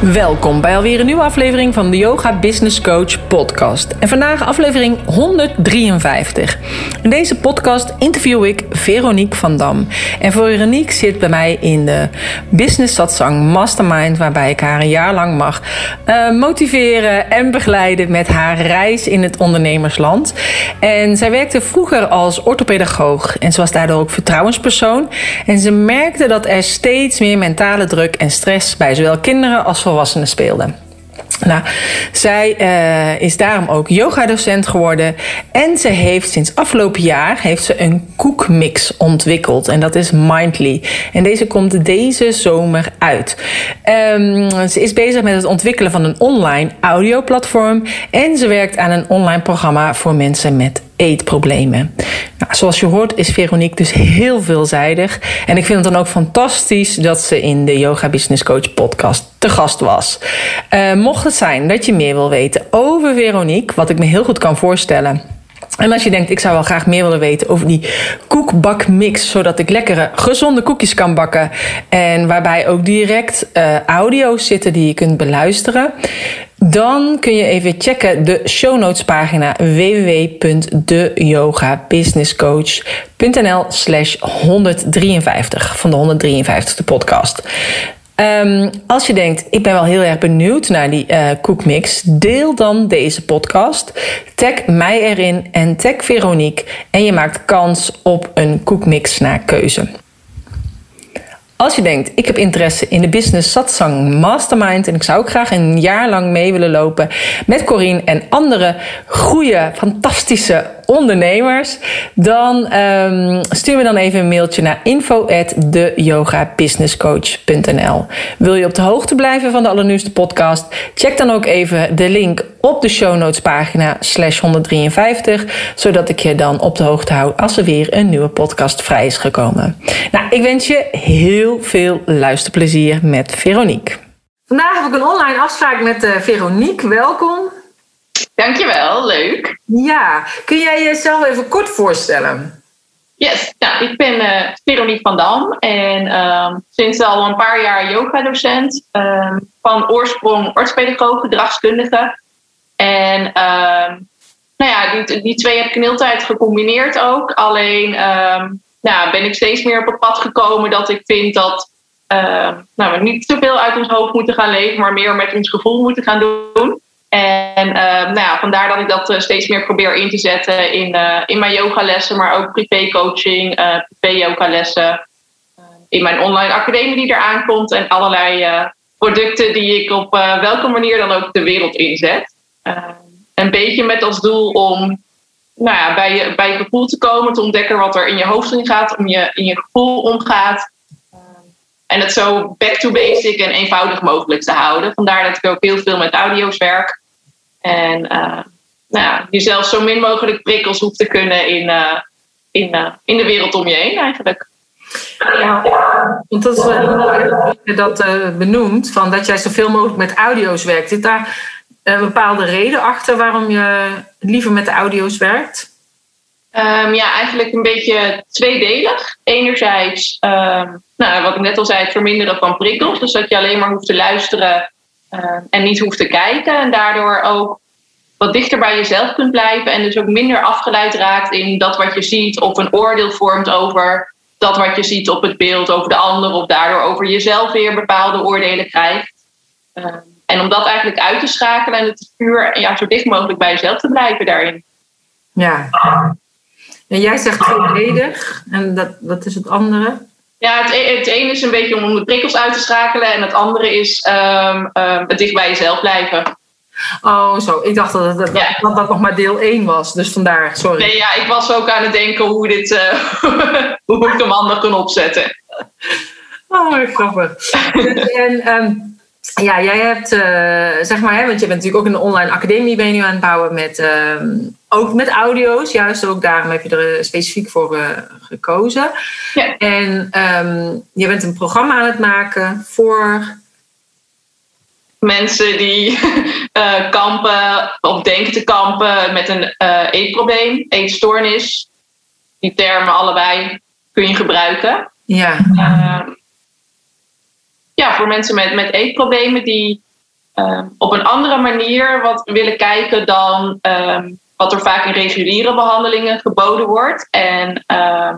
Welkom bij alweer een nieuwe aflevering van de Yoga Business Coach podcast. En vandaag aflevering 153. In deze podcast interview ik Veronique van Dam. En Veronique zit bij mij in de Business Satsang Mastermind... waarbij ik haar een jaar lang mag uh, motiveren en begeleiden... met haar reis in het ondernemersland. En zij werkte vroeger als orthopedagoog... en ze was daardoor ook vertrouwenspersoon. En ze merkte dat er steeds meer mentale druk en stress... bij zowel kinderen als speelden. Nou, zij uh, is daarom ook yogadocent geworden. En ze heeft sinds afgelopen jaar heeft ze een koekmix ontwikkeld. En dat is Mindly. En deze komt deze zomer uit. Um, ze is bezig met het ontwikkelen van een online audioplatform. En ze werkt aan een online programma voor mensen met eetproblemen. Nou, zoals je hoort is Veronique dus heel veelzijdig. En ik vind het dan ook fantastisch dat ze in de Yoga Business Coach podcast te gast was. Uh, mocht het zijn dat je meer wil weten over Veronique, wat ik me heel goed kan voorstellen. En als je denkt, ik zou wel graag meer willen weten over die koekbakmix, zodat ik lekkere, gezonde koekjes kan bakken. En waarbij ook direct uh, audio's zitten die je kunt beluisteren. Dan kun je even checken de show notes pagina www.deyogabusinesscoach.nl slash 153 van de 153ste podcast. Um, als je denkt, ik ben wel heel erg benieuwd naar die uh, koekmix, deel dan deze podcast. Tag mij erin en tag Veronique en je maakt kans op een koekmix naar keuze. Als je denkt, ik heb interesse in de Business Satsang Mastermind en ik zou ook graag een jaar lang mee willen lopen met Corine en andere goede, fantastische ondernemers, dan um, stuur me dan even een mailtje naar info@deyogabusinesscoach.nl. Wil je op de hoogte blijven van de allernieuwste podcast? Check dan ook even de link op de show notes pagina slash 153, zodat ik je dan op de hoogte hou als er weer een nieuwe podcast vrij is gekomen. Nou, ik wens je heel veel luisterplezier met Veronique. Vandaag heb ik een online afspraak met uh, Veronique. Welkom. Dankjewel, leuk. Ja, kun jij jezelf even kort voorstellen? Yes, nou, ik ben uh, Veronique van Dam en um, sinds al een paar jaar yoga-docent. Um, van oorsprong orthopedagoog, gedragskundige. En um, nou ja, die, die twee heb ik een hele tijd gecombineerd ook. Alleen nou, ben ik steeds meer op het pad gekomen dat ik vind dat nou, we niet te veel uit ons hoofd moeten gaan leven, maar meer met ons gevoel moeten gaan doen. En uh, nou ja, vandaar dat ik dat uh, steeds meer probeer in te zetten in, uh, in mijn yogalessen, maar ook privécoaching, privé-yogalessen. in mijn online academie die eraan komt en allerlei producten die ik op welke manier dan ook de wereld inzet. een beetje met als doel om nou ja, bij, je, bij je gevoel te komen, te ontdekken wat er in je hoofd in gaat, om je in je gevoel omgaat. En het zo back to basic en eenvoudig mogelijk te houden. Vandaar dat ik ook heel veel met audio's werk. En uh, nou ja, jezelf zo min mogelijk prikkels hoeft te kunnen in, uh, in, uh, in de wereld om je heen eigenlijk. Ja, want dat is wel heel erg dat benoemd, van dat jij zoveel mogelijk met audio's werkt. Zit daar een bepaalde reden achter waarom je liever met de audio's werkt? Um, ja, eigenlijk een beetje tweedelig. Enerzijds, um, nou, wat ik net al zei, het verminderen van prikkels. Dus dat je alleen maar hoeft te luisteren uh, en niet hoeft te kijken. En daardoor ook wat dichter bij jezelf kunt blijven. En dus ook minder afgeleid raakt in dat wat je ziet. Of een oordeel vormt over dat wat je ziet op het beeld. Over de ander. Of daardoor over jezelf weer bepaalde oordelen krijgt. Uh, en om dat eigenlijk uit te schakelen. En het puur ja, zo dicht mogelijk bij jezelf te blijven daarin. Ja. En jij zegt tweeledig. En dat, wat is het andere? Ja, het, e-, het ene is een beetje om de prikkels uit te schakelen. En het andere is um, um, het dicht bij jezelf blijven. Oh, zo. Ik dacht dat het, dat, ja. dat, dat, nog maar deel 1 was. Dus vandaar, sorry. Nee, ja, ik was ook aan het denken hoe, dit, uh, hoe ik hem anders kan opzetten. Oh, grappig. en um, ja, jij hebt, uh, zeg maar, hè, want je bent natuurlijk ook een online academie ben je nu aan het bouwen met, uh, ook met audio's. Juist ook daarom heb je er eh, specifiek voor uh, gekozen. Ja. En um, je bent een programma aan het maken voor... Mensen die kampen of denken te kampen met een eetprobleem, eetstoornis. Die termen allebei kun je gebruiken. Ja. Ehm, ja, voor mensen met, met eetproblemen die uh, op een andere manier wat willen kijken dan um, wat er vaak in reguliere behandelingen geboden wordt. En uh,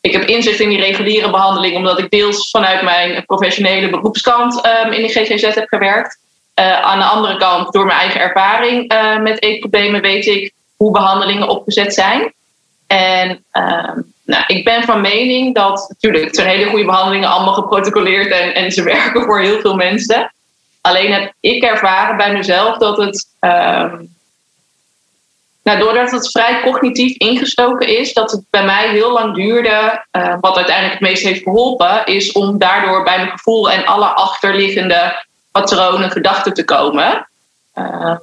ik heb inzicht in die reguliere behandeling omdat ik deels vanuit mijn professionele beroepskant in de GGZ heb gewerkt. Uh, aan de andere kant, door mijn eigen ervaring uh, met eetproblemen, weet ik hoe behandelingen opgezet zijn. En nou, ik ben van mening dat, natuurlijk, het zijn hele goede behandelingen, allemaal geprotocoleerd en, en ze werken voor heel veel mensen. Alleen heb ik ervaren bij mezelf dat het, um, nou, doordat het vrij cognitief ingestoken is, dat het bij mij heel lang duurde. Uh, wat uiteindelijk het meest heeft geholpen, is om daardoor bij mijn gevoel en alle achterliggende patronen, gedachten te komen. Uh,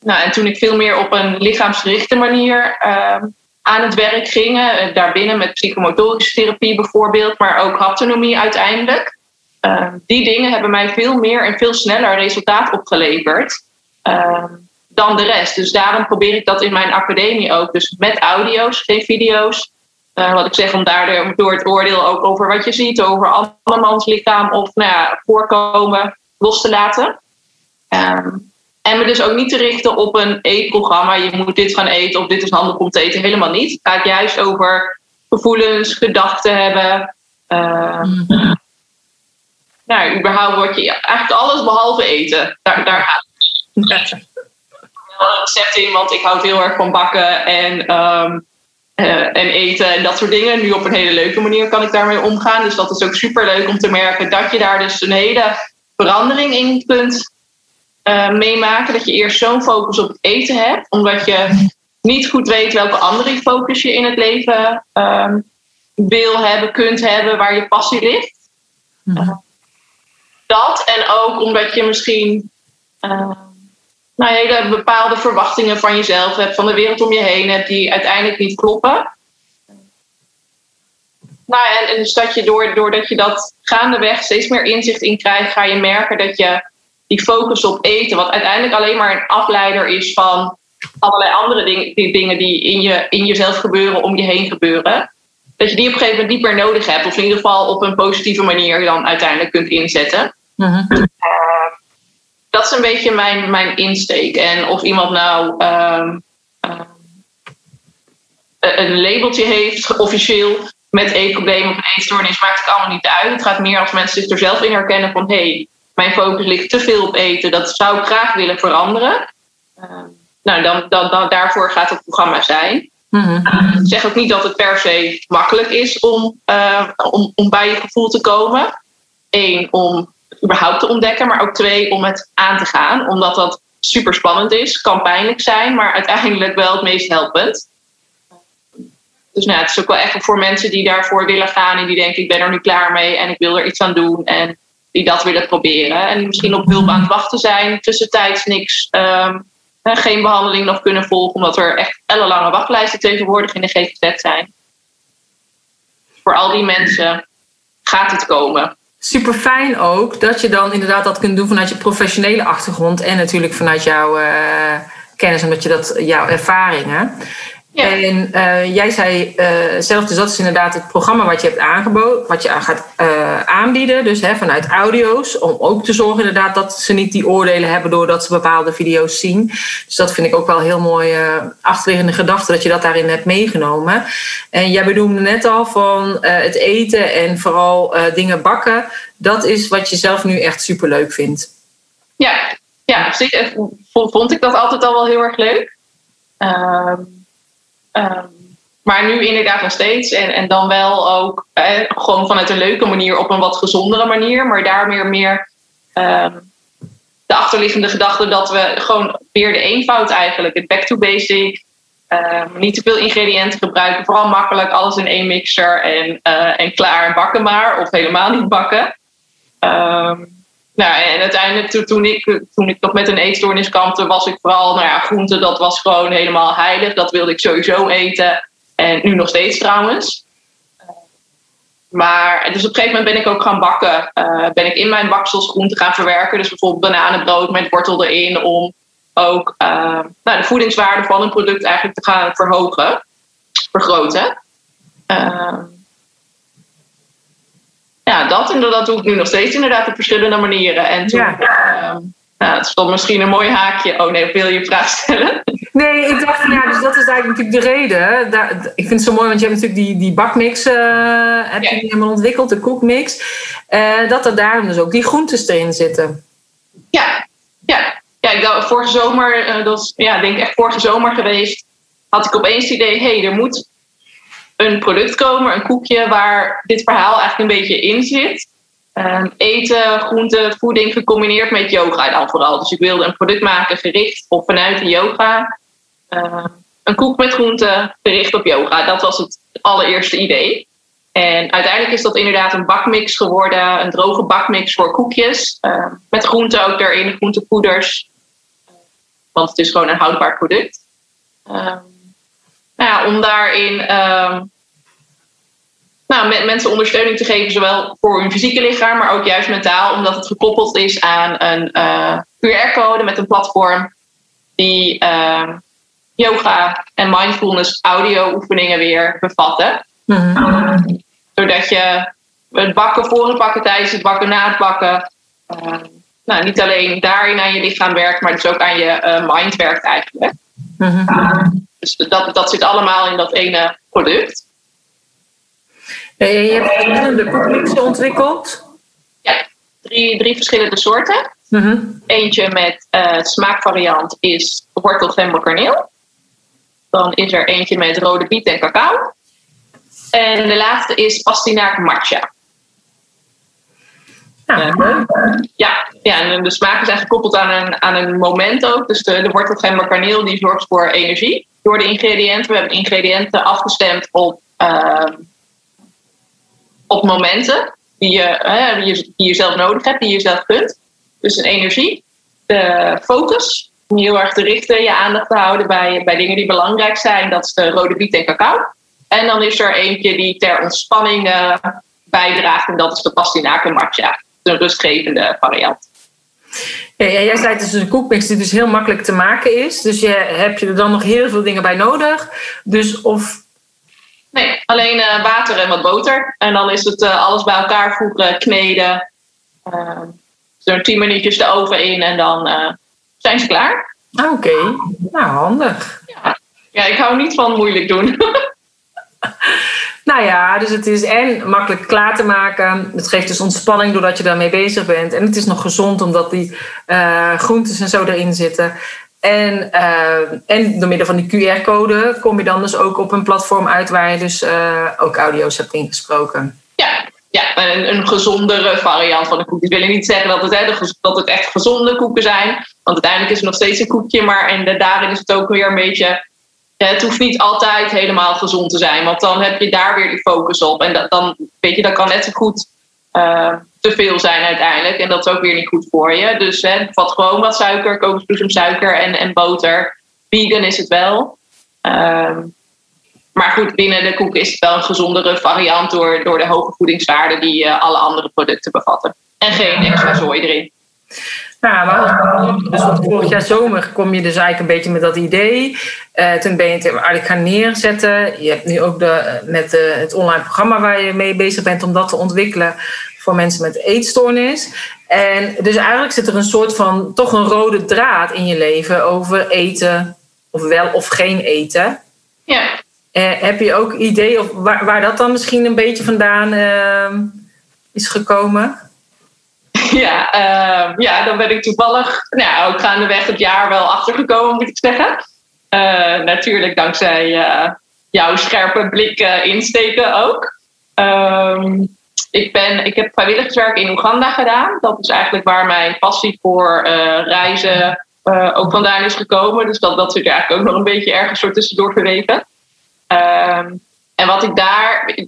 nou, en toen ik veel meer op een lichaamsgerichte manier uh, aan het werk gingen. Eh, daarbinnen met psychomotorische therapie bijvoorbeeld, maar ook haptonomie uiteindelijk. Uh, die dingen hebben mij veel meer en veel sneller resultaat opgeleverd uh, dan de rest. Dus daarom probeer ik dat in mijn academie ook. Dus met audio's, geen video's. Wat ik zeg, om daardoor het oordeel ook over wat je ziet, over andermans lichaam of nou ja, voorkomen los te laten. En me dus ook niet te richten op een eetprogramma. Je moet dit gaan eten of dit is handig om te eten. Helemaal niet. Het gaat juist over gevoelens, gedachten hebben. Uh, mm. Nou, überhaupt word je eigenlijk alles behalve eten. Daar, daar gaat het. Wel recept in, want ik houd heel erg van bakken en, um, uh, en eten en dat soort dingen. Nu op een hele leuke manier kan ik daarmee omgaan. Dus dat is ook super leuk om te merken dat je daar dus een hele verandering in kunt uh, meemaken. Dat je eerst zo'n focus op het eten hebt, omdat je niet goed weet welke andere focus je in het leven um, wil hebben, kunt hebben, waar je passie ligt. Uh, dat en ook omdat je misschien uh, nou, hele bepaalde verwachtingen van jezelf hebt, van de wereld om je heen hebt, die uiteindelijk niet kloppen. Nou, en, en dus dat je door, doordat je dat gaandeweg steeds meer inzicht in krijgt, ga je merken dat je die focus op eten, wat uiteindelijk alleen maar een afleider is van allerlei andere dingen die, dingen die in, je, in jezelf gebeuren, om je heen gebeuren. Dat je die op een gegeven moment niet meer nodig hebt, of in ieder geval op een positieve manier dan uiteindelijk kunt inzetten. Mm-hmm. Uh, dat is een beetje mijn, mijn insteek. En of iemand nou um, um, een labeltje heeft, officieel, met eetproblemen of een eetstoornis, maakt het allemaal niet uit. Het gaat meer als mensen zich er zelf in herkennen van hé, hey, mijn focus ligt te veel op eten, dat zou ik graag willen veranderen. Uh, nou, dan, dan, dan, daarvoor gaat het programma zijn. Mm-hmm. Ik zeg ook niet dat het per se makkelijk is om, uh, om, om bij je gevoel te komen. Eén, om überhaupt te ontdekken, maar ook twee, om het aan te gaan. Omdat dat super spannend is, kan pijnlijk zijn, maar uiteindelijk wel het meest helpend. Dus nou, het is ook wel echt voor mensen die daarvoor willen gaan en die denken: ik ben er nu klaar mee en ik wil er iets aan doen. En die dat willen proberen. En die misschien op hulp aan het wachten zijn, tussentijds niks, um, geen behandeling nog kunnen volgen, omdat er echt ellenlange wachtlijsten tegenwoordig in de GGZ zijn. Voor al die mensen gaat het komen. Super fijn ook dat je dan inderdaad dat kunt doen vanuit je professionele achtergrond en natuurlijk vanuit jouw uh, kennis, omdat je dat jouw ervaringen. Ja. En uh, jij zei uh, zelf, dus dat is inderdaad het programma wat je hebt aangeboden, wat je gaat uh, aanbieden, dus hè, vanuit audio's, om ook te zorgen inderdaad dat ze niet die oordelen hebben doordat ze bepaalde video's zien. Dus dat vind ik ook wel heel mooi achterliggende gedachte dat je dat daarin hebt meegenomen. En jij benoemde net al van het eten en vooral dingen bakken, dat is wat je zelf nu echt super leuk vindt. Ja, ja, vond ik dat altijd al wel heel erg leuk. Ehm, Um, maar nu inderdaad nog steeds. En, en dan wel ook gewoon vanuit een leuke manier op een wat gezondere manier. Maar daar meer, meer um, de achterliggende gedachte dat we gewoon weer de eenvoud eigenlijk. Het back to basic. Um, niet te veel ingrediënten gebruiken. Vooral makkelijk alles in één mixer en, uh, en klaar en bakken maar. Of helemaal niet bakken. Nou, en uiteindelijk toen, ik, toen ik nog met een eetstoornis kampte, was ik vooral, nou ja, groente, dat was gewoon helemaal heilig. Dat wilde ik sowieso eten. En nu nog steeds trouwens. Maar dus op een gegeven moment ben ik ook gaan bakken. Uh, ben ik in mijn baksels groenten gaan verwerken. Dus bijvoorbeeld bananenbrood met wortel erin. Om ook uh, nou, de voedingswaarde van een product eigenlijk te gaan verhogen. Vergroten. Uh, ja, dat en dat doe ik nu nog steeds inderdaad op verschillende manieren. En toen, ja. Ehm, nou, het stond misschien een mooi haakje. Oh nee, wil je vraag stellen? Nee, ik dacht ja, dus dat is eigenlijk natuurlijk de reden. Daar, ik vind het zo mooi, want je hebt natuurlijk die, die bakmix uh, heb je helemaal ontwikkeld, de koekmix. Uh, dat er daarom dus ook die groentes erin zitten. Ja, ja. ja ik dacht, vorige zomer, uh, dat is ja, denk echt vorige zomer geweest, had ik opeens het idee, hé, hey, er moet een product komen, een koekje, waar dit verhaal eigenlijk een beetje in zit. Um, eten, groente, voeding gecombineerd met yoga dan vooral. Dus ik wilde een product maken gericht op vanuit de yoga. Uh, een koek met groente gericht op yoga. Dat was het allereerste idee. En uiteindelijk is dat inderdaad een bakmix geworden. Een droge bakmix voor koekjes. Uh, met groente ook erin, groentepoeders. Want het is gewoon een houdbaar product. Nou ja, om daarin nou, met mensen ondersteuning te geven, zowel voor hun fysieke lichaam, maar ook juist mentaal, omdat het gekoppeld is aan een uh, QR-code met een platform die uh, yoga en mindfulness audio-oefeningen weer bevatten. Mm zodat je het bakken voor het bakken, tijdens het bakken, na het bakken, uh, nou, niet alleen daarin aan je lichaam werkt, maar dus ook aan je mind werkt eigenlijk. Mm dus dat, dat zit allemaal in dat ene product. En je hebt verschillende koekmixen ontwikkeld? Ja, drie, drie verschillende soorten. Mm Eentje met uh, smaakvariant is wortel, gember, kaneel. Dan is er eentje met rode biet en cacao. En de laatste is pastinaak matcha. Ja, uh, ja, ja, en de smaak is eigenlijk gekoppeld aan een, aan een moment ook. Dus de, de wortel, gember, kaneel die zorgt voor energie door de ingrediënten. We hebben ingrediënten afgestemd op uh, op momenten die je, die je, zelf nodig hebt, die je zelf kunt. Dus een energie, de focus, om heel erg te richten, je aandacht te houden bij, bij dingen die belangrijk zijn. Dat is de rode biet en cacao. En dan is er eentje die ter ontspanning uh, bijdraagt en dat is de pastinaken matcha. Een rustgevende variant. Ja, jij zei dus een koekmix die dus heel makkelijk te maken is. Dus je, heb je er dan nog heel veel dingen bij nodig. Dus of Nee, alleen uh, water en wat boter. En dan is het uh, alles bij elkaar voegen, kneden. Uh, Zo'n 10 minuutjes de oven in en dan zijn ze klaar. Ah, Oké, okay. nou handig. Ja. ja, ik hou niet van moeilijk doen. nou ja, dus het is en makkelijk klaar te maken. Het geeft dus ontspanning doordat je daarmee bezig bent. En het is nog gezond omdat die groentes en zo erin zitten. En, uh, en door middel van die QR-code kom je dan dus ook op een platform uit waar je dus uh, ook audio's hebt ingesproken. Ja, ja een, een gezondere variant van de koek. Ik wil niet zeggen dat dat het echt gezonde koeken zijn. Want uiteindelijk is het nog steeds een koekje. Maar en daarin is het ook weer een beetje... Het hoeft niet altijd helemaal gezond te zijn. Want dan heb je daar weer die focus op. En dat, dan, weet je, dat kan net zo goed... Uh, te veel zijn uiteindelijk. En dat is ook weer niet goed voor je. Dus hè, vat gewoon wat suiker, kokosbloesemsuiker en, en boter. Vegan is het wel. Um, maar goed, binnen de koek is het wel een gezondere variant door, door de hoge voedingswaarden die uh, alle andere producten bevatten. En geen extra zooi erin. Ja, maar dus vorig jaar zomer kom je dus eigenlijk een beetje met dat idee. Uh, toen ben je het eigenlijk gaan neerzetten. Je hebt nu ook de, met de, het online programma waar je mee bezig bent om dat te ontwikkelen voor mensen met eetstoornis. En dus eigenlijk zit er een soort van toch een rode draad in je leven over eten, of wel of geen eten. Ja. Uh, heb je ook idee of waar, waar dat dan misschien een beetje vandaan uh, is gekomen? Ja, uh, ja, dan ben ik toevallig nou, ook gaandeweg het jaar wel achtergekomen, moet ik zeggen. Uh, natuurlijk dankzij jouw scherpe blik insteken ook. Um, ik, ben, ik heb vrijwilligerswerk in Oeganda gedaan. Dat is eigenlijk waar mijn passie voor reizen ook vandaan is gekomen. Dus dat, dat zit er eigenlijk ook nog een beetje ergens soort tussendoor verweven. Um, en wat ik daar.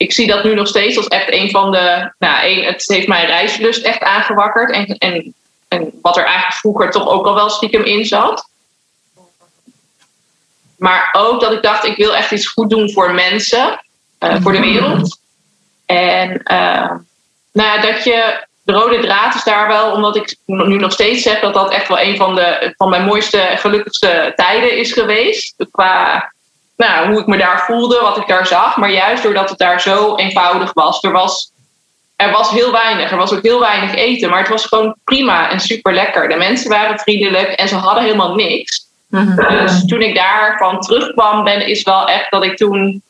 Ik zie dat nu nog steeds als echt een van de. Nou, het heeft mijn reislust echt aangewakkerd. En, en, en wat er eigenlijk vroeger toch ook al wel stiekem in zat. Maar ook dat ik dacht, ik wil echt iets goed doen voor mensen, uh, voor de wereld. En uh, nou ja, dat je de rode draad is daar wel, omdat ik nu nog steeds zeg dat dat echt wel een van, de, van mijn mooiste gelukkigste tijden is geweest. Qua nou, hoe ik me daar voelde, wat ik daar zag. Maar juist doordat het daar zo eenvoudig was. Er was, er was heel weinig. Er was ook heel weinig eten. Maar het was gewoon prima en super lekker. De mensen waren vriendelijk en ze hadden helemaal niks. Mhm. Dus toen ik daarvan terugkwam, ben, is wel echt dat ik toen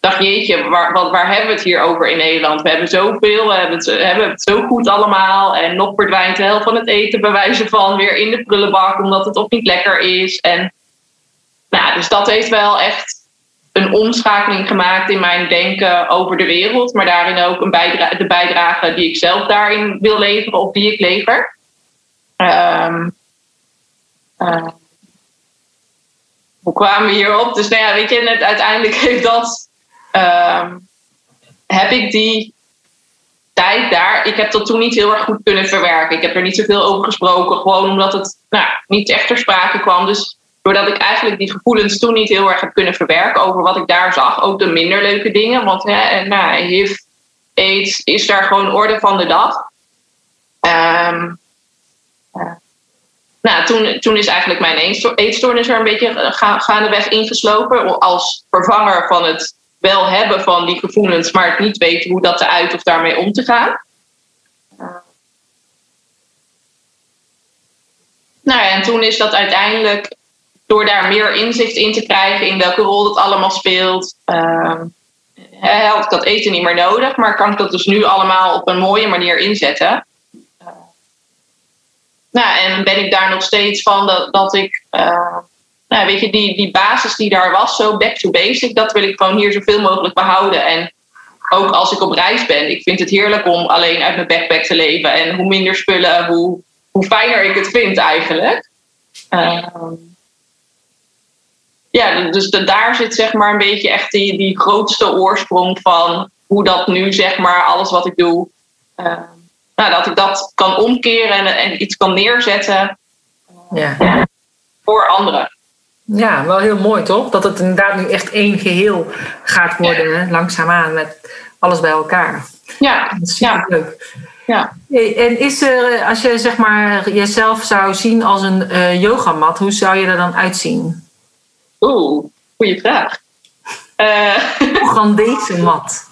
dacht, jeetje, waar, wat, waar hebben we het hier over in Nederland? We hebben zoveel, we hebben het, we hebben het zo goed allemaal. En nog verdwijnt de helft van het eten bij wijze van weer in de prullenbak, omdat het ook niet lekker is. En nou, dus dat heeft wel echt een omschakeling gemaakt in mijn denken over de wereld, maar daarin ook een de bijdrage die ik zelf daarin wil leveren of die ik lever. Um, hoe kwamen we hierop? Dus nou ja, weet je, net uiteindelijk heeft dat. Uh, heb ik die tijd daar. Ik heb dat toen niet heel erg goed kunnen verwerken. Ik heb er niet zoveel over gesproken, gewoon omdat het nou, niet echt ter sprake kwam. Dus doordat ik eigenlijk die gevoelens toen niet heel erg heb kunnen verwerken over wat ik daar zag, ook de minder leuke dingen. Want ja, nou, HIV, AIDS is daar gewoon orde van de dag. Um, nou, toen, toen is eigenlijk mijn eetstoornis er een beetje gaandeweg ingeslopen. Als vervanger van het wel hebben van die gevoelens, maar het niet weten hoe dat eruit of daarmee om te gaan. Nou ja, en toen is dat uiteindelijk, door daar meer inzicht in te krijgen in welke rol dat allemaal speelt, uh, had ik dat eten niet meer nodig, maar kan ik dat dus nu allemaal op een mooie manier inzetten. Nou, en ben ik daar nog steeds van dat, dat ik, uh, nou, weet je, die, die basis die daar was, zo back to basic, dat wil ik gewoon hier zoveel mogelijk behouden. En ook als ik op reis ben, ik vind het heerlijk om alleen uit mijn backpack te leven. En hoe minder spullen, hoe, hoe fijner ik het vind eigenlijk. Uh, ja, dus de, daar zit zeg maar een beetje echt die, die grootste oorsprong van hoe dat nu zeg maar alles wat ik doe. Uh, nou, dat ik dat kan omkeren en, en iets kan neerzetten ja. voor anderen. Ja, wel heel mooi toch? Dat het inderdaad nu echt één geheel gaat worden, ja. langzaamaan met alles bij elkaar. Ja, dat is ja. leuk. Ja. En is er, als je zeg maar jezelf zou zien als een uh, yogamat, hoe zou je er dan uitzien? Oeh, goede vraag. Uh, hoe gaan deze mat?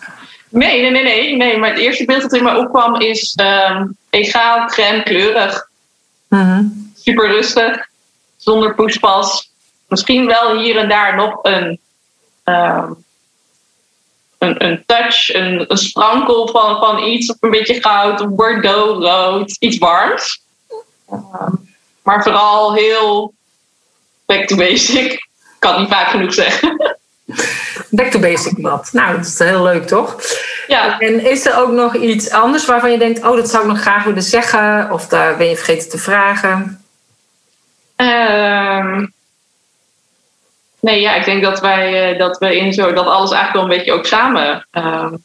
Nee, nee, nee, nee, nee. Maar het eerste beeld dat in mij opkwam is um, egaal, crème, kleurig. Mm Super rustig, zonder poespas. Misschien wel hier en daar nog een, um, een, een touch, een, een sprankel van, van iets, of een beetje goud, of bordeaux, rood, iets warms. Um, maar vooral heel back to basic. Ik kan niet vaak genoeg zeggen. Back to basic mat. Nou, dat is heel leuk, toch? Ja. En is er ook nog iets anders waarvan je denkt... oh, dat zou ik nog graag willen zeggen... of daar ben je vergeten te vragen? Um, nee, ja, ik denk dat wij dat we in zo... dat alles eigenlijk wel een beetje ook samen... Um,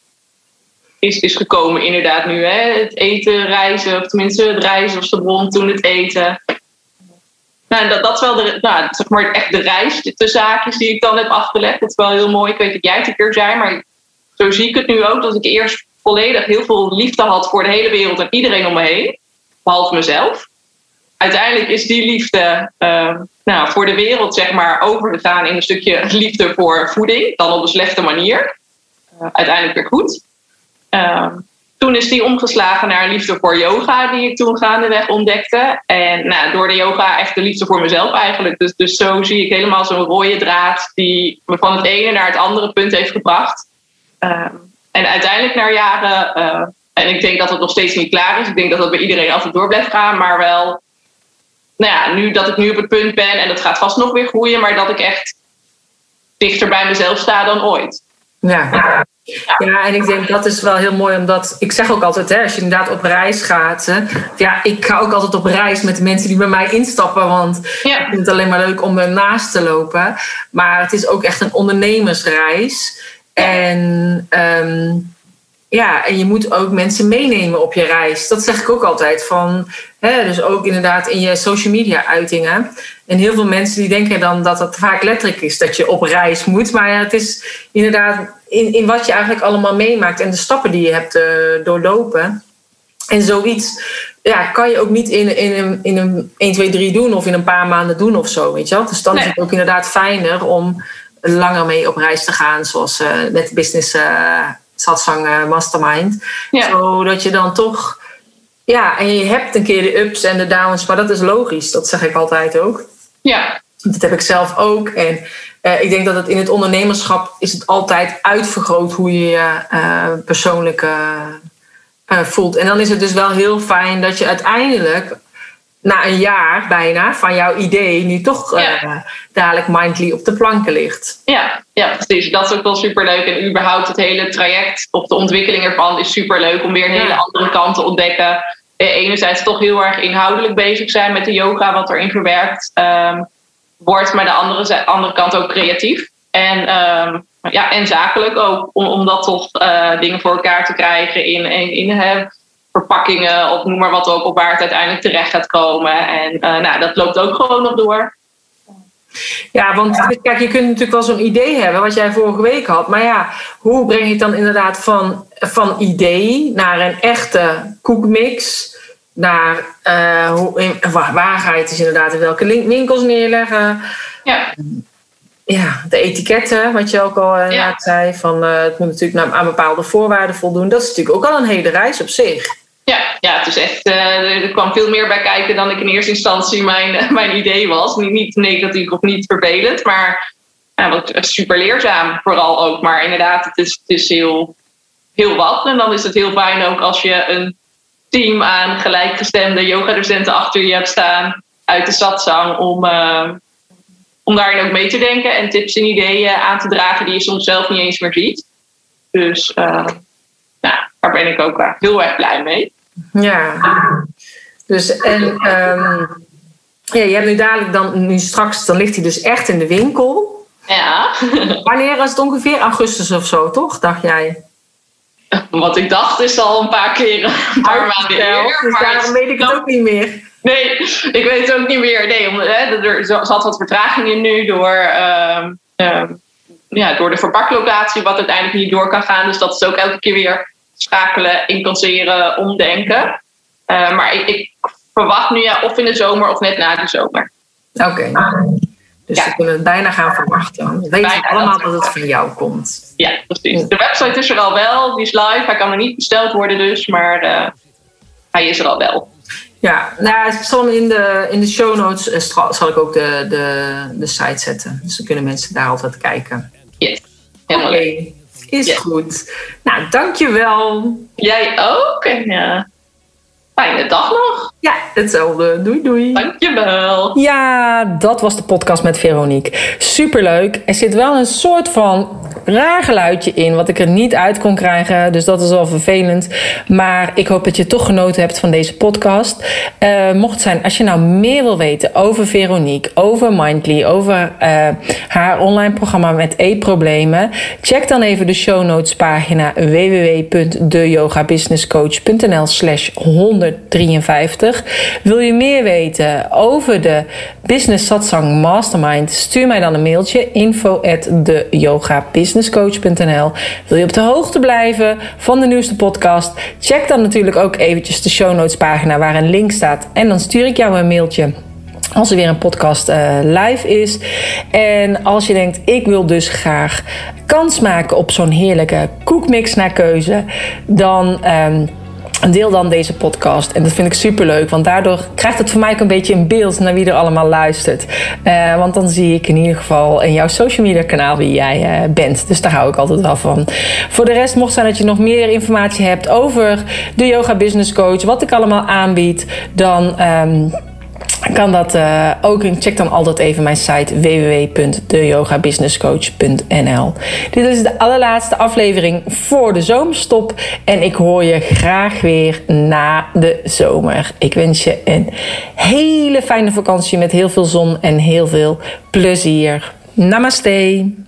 is, is gekomen inderdaad nu. Hè? Het eten, reizen, of tenminste het reizen was de bron toen het eten. Nou, dat, dat is wel de, nou, zeg maar echt de reis, de zaakjes die ik dan heb afgelegd. Dat is wel heel mooi. Ik weet dat jij het een keer zei, maar zo zie ik het nu ook. Dat ik eerst volledig heel veel liefde had voor de hele wereld en iedereen om me heen. Behalve mezelf. Uiteindelijk is die liefde uh, nou, voor de wereld zeg maar, overgegaan in een stukje liefde voor voeding. Dan op een slechte manier. Uh, uiteindelijk weer goed. Uh, toen is die omgeslagen naar liefde voor yoga, die ik toen gaandeweg ontdekte. En nou, door de yoga echt de liefde voor mezelf eigenlijk. Dus, dus zo zie ik helemaal zo'n rode draad die me van het ene naar het andere punt heeft gebracht. Um, en uiteindelijk naar jaren, uh, en ik denk dat het nog steeds niet klaar is. Ik denk dat dat bij iedereen altijd door blijft gaan, maar wel, nou ja, nu dat ik nu op het punt ben en dat gaat vast nog weer groeien, maar dat ik echt dichter bij mezelf sta dan ooit. Ja. Ja, en ik denk dat is wel heel mooi, omdat ik zeg ook altijd, hè, als je inderdaad op reis gaat. Hè, ja, ik ga ook altijd op reis met de mensen die bij mij instappen, want ja. ik vind het alleen maar leuk om ernaast te lopen. Maar het is ook echt een ondernemersreis. En ehm, ja, en je moet ook mensen meenemen op je reis. Dat zeg ik ook altijd. Van, hè, dus ook inderdaad in je social media uitingen. En heel veel mensen die denken dan dat het vaak letterlijk is dat je op reis moet. Maar ja, het is inderdaad in, in wat je eigenlijk allemaal meemaakt en de stappen die je hebt uh, doorlopen. En zoiets ja, kan je ook niet in, in, een, in een 1, 2, 3 doen of in een paar maanden doen of zo. Weet je wel? Dus dan is het ook inderdaad fijner om langer mee op reis te gaan, zoals uh, net Business uh, Satsang uh, Mastermind. Zodat je dan toch, ja, en je hebt een keer de ups en de downs, maar dat is logisch, dat zeg ik altijd ook. Ja. Dat heb ik zelf ook. En ik denk dat het in het ondernemerschap is het altijd uitvergroot hoe je je persoonlijk voelt. En dan is het dus wel heel fijn dat je uiteindelijk na een jaar bijna van jouw idee nu toch dadelijk mindly op de planken ligt. Ja, ja, precies. Dat is ook wel superleuk. En überhaupt het hele traject of de ontwikkeling ervan is superleuk om weer een hele andere kant te ontdekken. Eh, enerzijds toch heel erg inhoudelijk bezig zijn met de yoga, wat erin verwerkt um, wordt, maar de andere, andere kant ook creatief. En, um, ja, en zakelijk ook, om, om dat toch uh, dingen voor elkaar te krijgen in, in, in verpakkingen of noem maar wat ook op waar het uiteindelijk terecht gaat komen. En uh, nou, dat loopt ook gewoon nog door. Ja, want kijk, je kunt natuurlijk wel zo'n idee hebben, wat jij vorige week had. Maar ja, hoe breng je het dan inderdaad van, van idee naar een echte koekmix? Naar uh, hoe, waar, waar ga je het dus inderdaad in welke winkels neerleggen? Ja. Ja, de etiketten, wat je ook al uh, ja. zei, van uh, het moet natuurlijk aan bepaalde voorwaarden voldoen. Dat is natuurlijk ook al een hele reis op zich. Ja, ja het is echt, er kwam veel meer bij kijken dan ik in eerste instantie mijn, mijn idee was. Niet, niet negatief of niet vervelend, maar ja, wat super leerzaam vooral ook. Maar inderdaad, het is, het is heel, heel wat. En dan is het heel fijn ook als je een team aan gelijkgestemde yogadocenten achter je hebt staan uit de satsang om om daarin ook mee te denken en tips en ideeën aan te dragen die je soms zelf niet eens meer ziet. Dus uh, nou, daar ben ik ook heel erg blij mee. Ja, dus en um, ja, je hebt nu dadelijk dan, nu straks, dan ligt hij dus echt in de winkel. Ja. Wanneer was het ongeveer? Augustus of zo, toch? Dacht jij? Wat ik dacht is al een paar keer een paar maanden eerder. Dus daarom weet ik het ook niet meer. Nee, ik weet het ook niet meer. Nee, hè, er zat wat vertraging in nu door, uh, uh, ja, door de verpaklocatie, wat uiteindelijk niet door kan gaan. Dus dat is ook elke keer weer schakelen, incasseren, omdenken. Uh, maar ik, ik, verwacht nu ja, of in de zomer of net na de zomer. Oké. Dus we kunnen het bijna gaan verwachten. We weten allemaal dat, het van jou komt. Ja, precies. De website is er al wel, die is live. Hij kan er niet besteld worden dus, maar uh, hij is er al wel. Ja, nou, zal in de, in de show notes uh, zal ik ook de, de, de site zetten. Dus dan kunnen mensen daar altijd kijken. Yes, helemaal okay. Is yes. goed. Nou, dankjewel. Jij ook. En ja, fijne dag nog. Ja, hetzelfde. Doei doei. Dankjewel. Ja, dat was de podcast met Veronique. Superleuk. Er zit wel een soort van raar geluidje in, wat ik er niet uit kon krijgen. Dus dat is wel vervelend. Maar ik hoop dat je toch genoten hebt van deze podcast. Uh, mocht het zijn, als je nou meer wil weten over Veronique, over Mindly, over uh, haar online programma met e-problemen, check dan even de show notes pagina www.deyogabusinesscoach.nl slash 153. Wil je meer weten over de Business Satsang Mastermind? Stuur mij dan een mailtje info at businesscoach.nl. Wil je op de hoogte blijven van de nieuwste podcast? Check dan natuurlijk ook eventjes de show notes pagina waar een link staat. En dan stuur ik jou een mailtje als er weer een podcast uh, live is. En als je denkt, ik wil dus graag kans maken op zo'n heerlijke koekmix naar keuze, dan. Um, Deel dan deze podcast. En dat vind ik super leuk. Want daardoor krijgt het voor mij ook een beetje een beeld naar wie er allemaal luistert. Uh, want dan zie ik in ieder geval in jouw social media kanaal wie jij uh, bent. Dus daar hou ik altijd wel van. Voor de rest mocht zijn dat je nog meer informatie hebt over de Yoga Business Coach. Wat ik allemaal aanbied. Dan. Um, kan dat uh, ook. Check dan altijd even mijn site www.deyogabusinesscoach.nl. Dit is de allerlaatste aflevering voor de zomerstop. En ik hoor je graag weer na de zomer. Ik wens je een hele fijne vakantie met heel veel zon en heel veel plezier. Namaste.